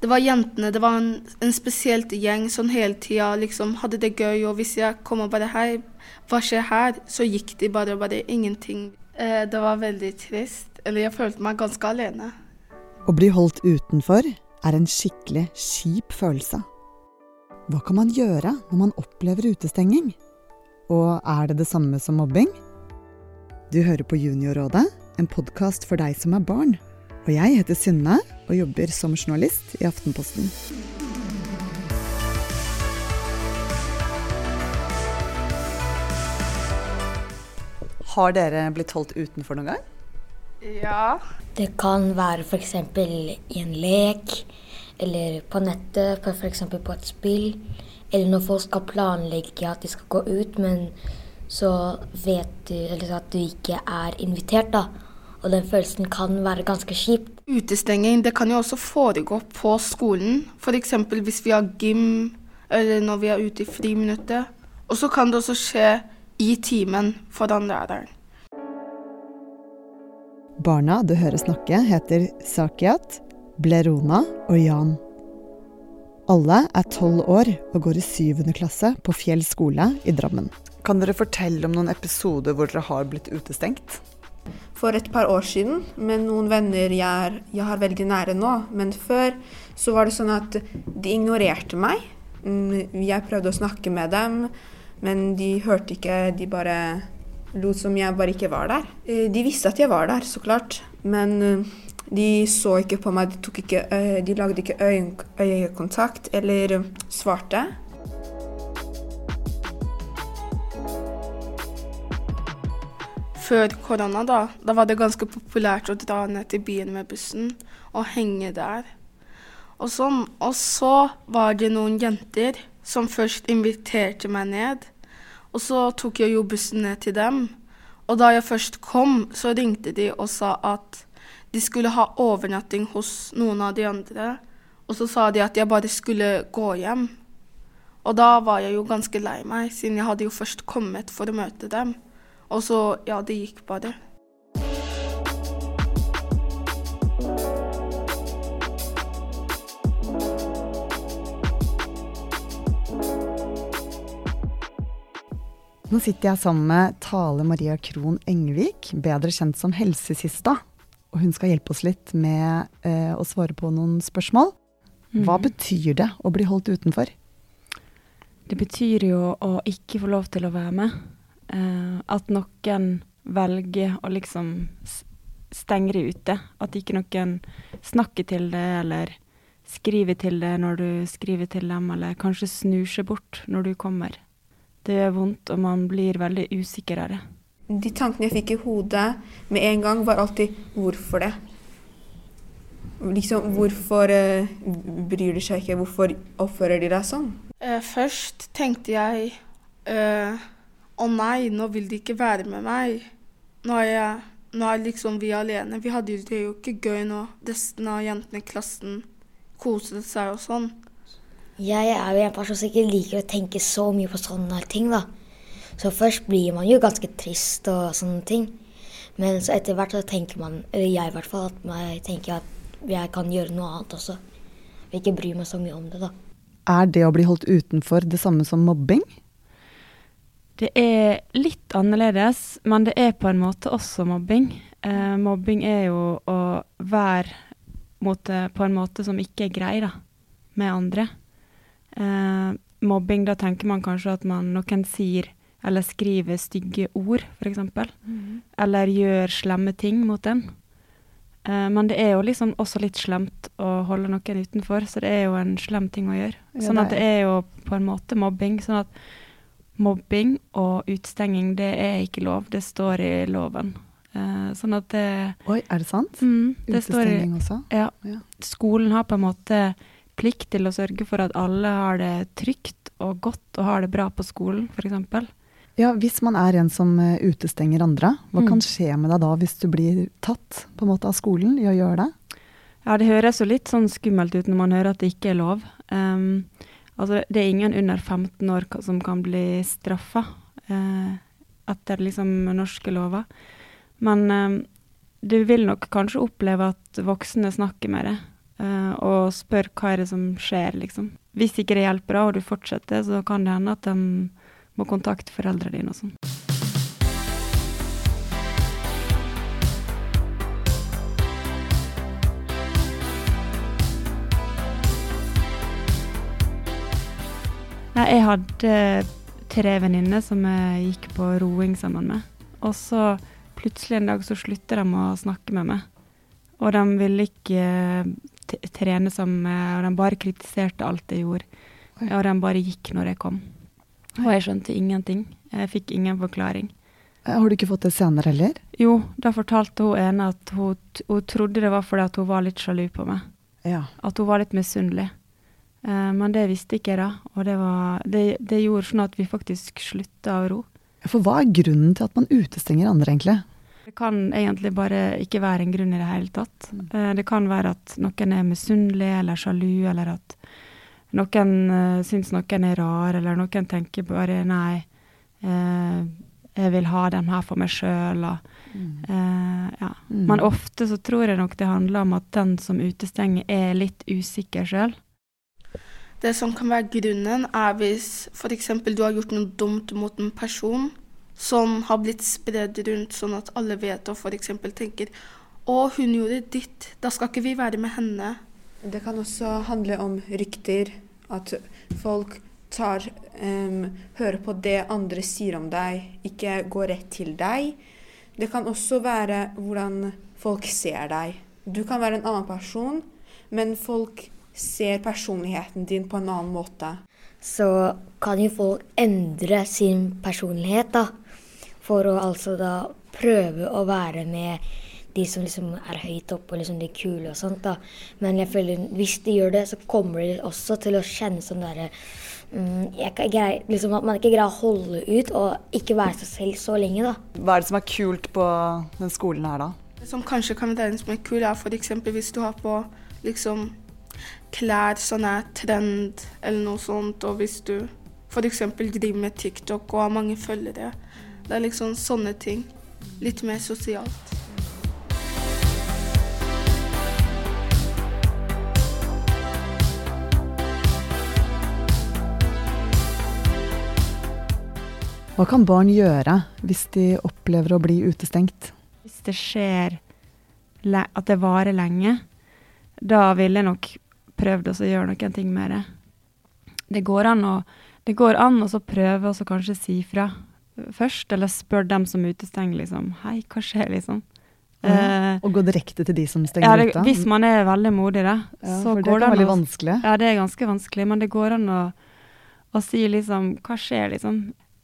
det var jentene. Det var en, en spesielt gjeng som hele tida liksom hadde det gøy. Og hvis jeg kommer bare her, hva skjer her? Så gikk de bare og bare ingenting. Eh, det var veldig trist. Eller jeg følte meg ganske alene. Å bli holdt utenfor er en skikkelig kjip følelse. Hva kan man gjøre når man opplever utestenging? Og er det det samme som mobbing? Du hører på Juniorrådet, en podkast for deg som er barn. Og jeg heter Synne og jobber som journalist i Aftenposten. Har dere blitt holdt utenfor noen gang? Ja. Det kan være f.eks. i en lek, eller på nettet, f.eks. på et spill. Eller når folk skal planlegge at de skal gå ut, men så vet du eller at du ikke er invitert, da. Og den følelsen kan være ganske kjipt. Utestenging det kan jo også foregå på skolen. F.eks. hvis vi har gym, eller når vi er ute i friminuttet. Og så kan det også skje i timen foran læreren. Barna du hører snakke, heter Sakiat, Blerona og Jan. Alle er tolv år og går i syvende klasse på Fjell skole i Drammen. Kan dere fortelle om noen episoder hvor dere har blitt utestengt? For et par år siden med noen venner jeg, er, jeg har veldig nære nå. Men før så var det sånn at de ignorerte meg. Mm, Jeg prøvde å snakke med dem, men de hørte ikke. De bare lot som jeg bare ikke var der. Eh, De visste at jeg var der, så klart. Men eh, de så ikke på meg. De, ikke, de lagde ikke øyekontakt eller svarte. Før korona, da, da var det ganske populært å dra ned til byen med bussen og henge der. Og, sånn. og så var det noen jenter som først inviterte meg ned. Og så tok jeg jo bussen ned til dem. Og da jeg først kom, så ringte de og sa at de skulle ha overnatting hos noen av de andre. Og så sa de at jeg bare skulle gå hjem. Og da var jeg jo ganske lei meg, siden jeg hadde jo først kommet for å møte dem. Og så, ja, det gikk bare. Nå sitter jeg sammen med Tale Maria Krohn Engvik, bedre kjent som Helsesista. Og hun skal hjelpe oss litt med eh, å svare på noen spørsmål. Hva Mhm. betyr det å bli holdt utenfor? Det betyr jo å ikke få lov til å være med. Eh, at noen velger å liksom stenge deg ute. At ikke noen snakker til deg eller skriver til deg når du skriver til dem, eller kanskje snur seg bort når du kommer. Det gjør vondt, og man blir veldig det. De tankene jeg fikk i hodet med en gang, var alltid 'hvorfor det'? Liksom, hvorfor eh, bryr de seg ikke? Hvorfor oppfører de deg sånn? Eh, først tenkte jeg eh, Å nei, nå vil de ikke være med meg. Nå er, jeg, nå er liksom vi alene. Vi hadde jo det jo ikke gøy nå. Resten av jentene i klassen koset seg og sånn. Jeg er jo en person som ikke liker å tenke så mye på sånne ting, da. Så først blir man jo ganske trist og sånne ting. Men så etter hvert så tenker man, eller jeg i hvert fall, at jeg tenker at jeg kan gjøre noe annet også. Vil ikke bry meg så mye om det, da. Er det å bli holdt utenfor det samme som mobbing? Det er litt annerledes, men det er på en måte også mobbing. Eh, mobbing er jo å være måte, på en måte som ikke er grei da, med andre. Eh, mobbing, da tenker man kanskje at man, noen sier eller skriver stygge ord, f.eks. Eller gjør slemme ting mot en. Eh, men det er jo liksom også litt slemt å holde noen utenfor, så det er jo en slem ting å gjøre. Sånn at det er jo på en måte mobbing. sånn at mobbing og utstenging, det er ikke lov. Det står i loven. Eh, sånn at det Oi, er det sant? mm, det står i, også? ja. Skolen har på en måte plikt til å sørge for at alle har det trygt og godt og har det bra på skolen, f.eks. Ja, Hvis man er en som eh, utestenger andre, hva Mm. kan skje med deg da hvis du blir tatt på en måte av skolen i å gjøre det? Ja, det høres jo litt sånn skummelt ut når man hører at det ikke er lov. Um, altså, det er ingen under 15 år som kan bli straffa eh, etter liksom norske lover. Men eh, du vil nok kanskje oppleve at voksne snakker med deg. eh, og spør hva er det som skjer, liksom. Hvis ikke det hjelper, og du fortsetter, så kan det hende at de må kontakte foreldrene dine og sånn. Nei, jeg hadde tre venninner som jeg gikk på roing sammen med. Og så plutselig en dag så slutta de å snakke med meg. Og de ville ikke t trene sammen med Og de bare kritiserte alt jeg gjorde. Og de bare gikk når jeg kom. Og jeg skjønte ingenting. Jeg fikk ingen forklaring. Eh, Har du ikke fått det senere heller? Jo, da fortalte hun ene at hun, hun trodde det var fordi at hun var litt sjalu på meg. Ja. At hun var litt misunnelig. Eh, men det visste ikke jeg da, og det, var, det, det gjorde sånn at vi faktisk slutta å ro. For hva er grunnen til at man utestenger andre, egentlig? Det kan egentlig bare ikke være en grunn i det hele tatt. Eh, det kan være at noen er misunnelig eller sjalu, eller at noen uh, syns noen er rar, eller noen tenker bare nei, eh, jeg vil ha den her for meg sjøl, eh, ja. Mm. Men ofte så tror jeg nok det handler om at den som utestenger er litt usikker sjøl. Det som kan være grunnen, er hvis f.eks. du har gjort noe dumt mot en person som har blitt spredd rundt sånn at alle vet og f.eks. tenker å, hun gjorde ditt, da skal ikke vi være med henne. Det kan også handle om rykter. At folk tar um, hører på det andre sier om deg, ikke går rett til deg. Det kan også være hvordan folk ser deg. Du kan være en annen person, men folk ser personligheten din på en annen måte. Så kan jo folk endre sin personlighet, da. For å altså da prøve å være med de som liksom er høyt oppe og liksom de kule og sånt, da. Men jeg føler hvis de gjør det, så kommer de også til å kjenne sånn derre mm, greie, liksom At man ikke greier å holde ut og ikke være seg selv så lenge, da. Hva er det som er kult på den skolen her, da? Det som kanskje kan regnes som er kult, er f.eks. hvis du har på liksom klær som er trend eller noe sånt, og hvis du f.eks. driver med TikTok og har mange følgere. Det er liksom sånne ting. Litt mer sosialt. Hva kan barn gjøre hvis de opplever å bli utestengt? Hvis det skjer at det varer lenge, da ville jeg nok prøvd å gjøre noen ting med det. Det går an å, det går an å prøve å kanskje si fra først, eller spørre dem som utestenger, liksom. Hei, hva skjer, liksom? Eh, Og gå direkte til de som ja, stenger det, ute? hvis man er veldig modig, da, ja, så for det går det kan an å vanskelig. Ja, det er ganske vanskelig, men det går an å, å si liksom Hva skjer, liksom?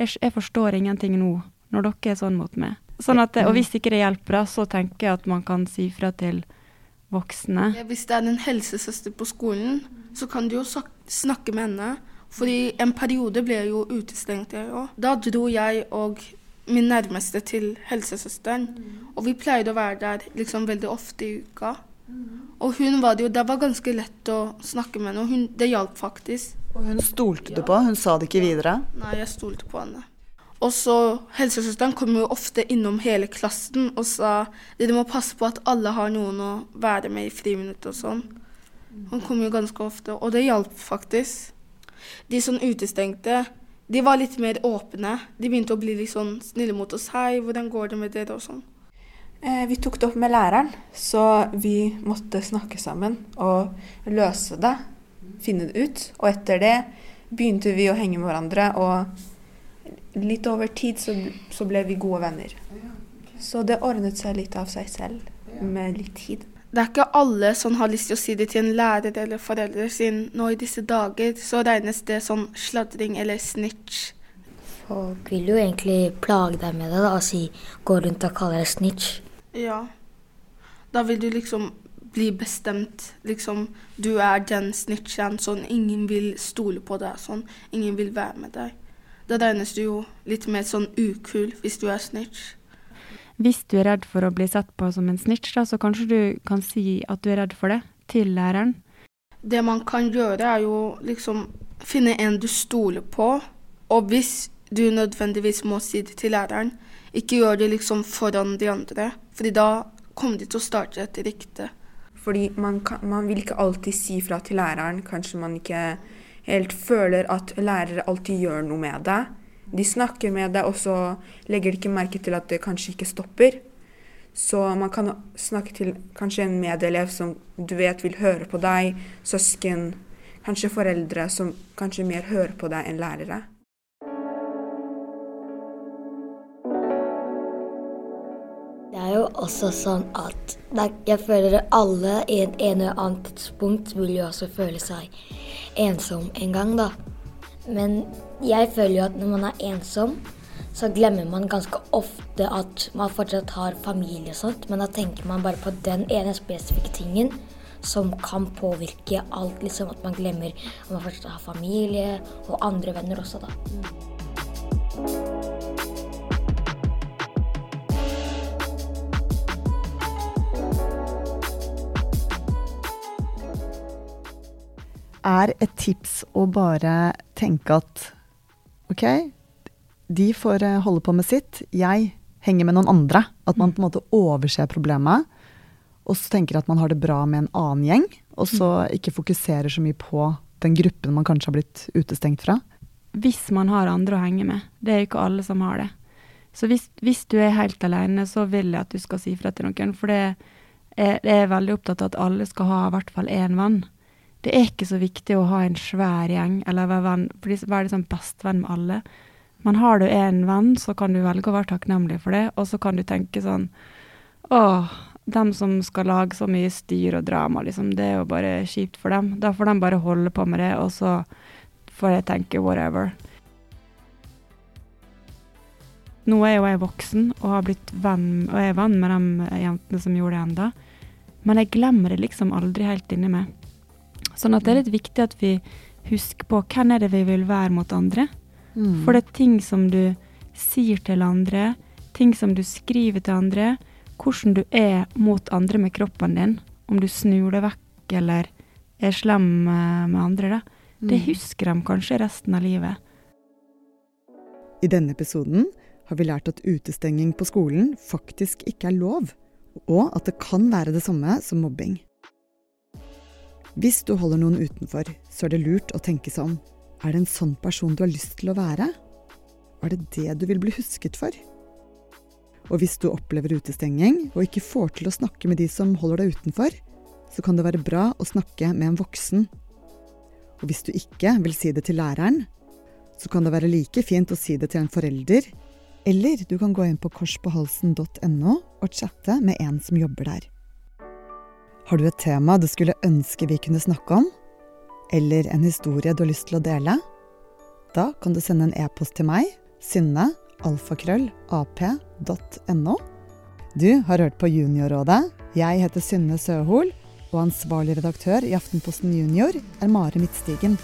Jeg, jeg forstår ingenting nå, når dere er sånn mot meg. Sånn at, Og hvis ikke det hjelper, da, så tenker jeg at man kan si fra til voksne. Hvis det er en helsesøster på skolen, så kan du jo snakke med henne. Fordi en periode ble jeg jo utestengt, jeg òg. Da dro jeg og min nærmeste til helsesøsteren. Og vi pleide å være der liksom veldig ofte i uka. Og hun var det jo Det var ganske lett å snakke med henne, hun, det hjalp faktisk. Og hun stolte du på? Hun sa det ikke videre? Nei, jeg stolte på henne. Og så Helsesøsteren kom jo ofte innom hele klassen og sa dere må passe på at alle har noen å være med i friminuttet og sånn. Han kom jo ganske ofte, og det hjalp faktisk. De som utestengte, de var litt mer åpne. De begynte å bli litt sånn snille mot oss. Hei, hvordan går det med dere? og sånn. Eh, vi tok det opp med læreren, så vi måtte snakke sammen og løse det. Finne det ut. Og etter det begynte vi å henge med hverandre, og litt over tid så, så ble vi gode venner. Så det ordnet seg litt av seg selv med litt tid. Det er ikke alle som har lyst til å si det til en lærer eller forelder, sin. nå i disse dager så regnes det som sladring eller snitch. Folk vil jo egentlig plage deg med det da, og si, gå rundt og kalle deg snitch. Ja. Da vil du liksom bli bestemt. Liksom, du er den snitchen, sånn ingen vil stole på deg, sånn. Ingen vil være med deg. Da regnes du jo litt mer sånn ukul hvis du er snitch. Hvis du er redd for å bli sett på som en snitch, da, så kanskje du kan si at du er redd for det, til læreren. Det man kan gjøre, er jo liksom finne en du stoler på. Og hvis du nødvendigvis må si det til læreren, ikke gjør det liksom foran de andre. Fordi da kommer de til å starte et rykte. Fordi man, kan, man vil ikke alltid si fra til læreren. Kanskje man ikke helt føler at lærere alltid gjør noe med deg. De snakker med deg, og så legger de ikke merke til at det kanskje ikke stopper. Så man kan snakke til kanskje en medelev som du vet vil høre på deg, søsken, kanskje foreldre som kanskje mer hører på deg enn lærere. Også sånn at jeg føler at alle i et en eller annet tidspunkt vil jo også føle seg ensom en gang, da. Men jeg føler jo at når man er ensom, så glemmer man ganske ofte at man fortsatt har familie og sånt, men da tenker man bare på den ene spesifikke tingen som kan påvirke alt. liksom At man glemmer at man fortsatt har familie og andre venner også, da. Er et tips å bare tenke at OK, de får eh, holde på med sitt. Jeg henger med noen andre. At man på en måte overser problemet. Og så tenker at man har det bra med en annen gjeng. Og så ikke fokuserer så mye på den gruppen man kanskje har blitt utestengt fra. Hvis man har andre å henge med. Det er ikke alle som har det. Så hvis, hvis du er helt alene, så vil jeg at du skal si fra til noen. For det er, jeg er veldig opptatt av at alle skal ha i hvert fall én venn. Det er ikke så viktig å ha en svær gjeng, eller være, venn, være liksom bestevenn med alle. Men har du en venn, så kan du velge å være takknemlig for det, og så kan du tenke sånn Å, dem som skal lage så mye styr og drama, liksom, det er jo bare kjipt for dem. Da får de bare holde på med det, og så får jeg tenke whatever. Nå er jo jeg voksen og har blitt venn, og er venn med de jentene som gjorde det enda. Men jeg glemmer det liksom aldri helt inni meg. Sånn at det er litt viktig at vi husker på hvem er det vi vil være mot andre. Mm. For det er ting som du sier til andre, ting som du skriver til andre, hvordan du er mot andre med kroppen din, om du snur deg vekk eller er slem eh, med andre, da. Det Mm. husker de kanskje resten av livet. I denne episoden har vi lært at utestenging på skolen faktisk ikke er lov, og at det kan være det samme som mobbing. Hvis du holder noen utenfor, så er det lurt å tenke seg om. Er det en sånn person du har lyst til å være? Er det det du vil bli husket for? Og hvis du opplever utestenging og ikke får til å snakke med de som holder deg utenfor, så kan det være bra å snakke med en voksen. Og hvis du ikke vil si det til læreren, så kan det være like fint å si det til en forelder, eller du kan gå inn på korspåhalsen.no og chatte med en som jobber der. Har du et tema du skulle ønske vi kunne snakke om? Eller en historie du har lyst til å dele? Da kan du sende en e-post til meg, synne, alfakrøll, Du har hørt på Juniorrådet. Jeg heter Synne Søhol, og ansvarlig redaktør i Aftenposten Junior er Mare Midtstigen.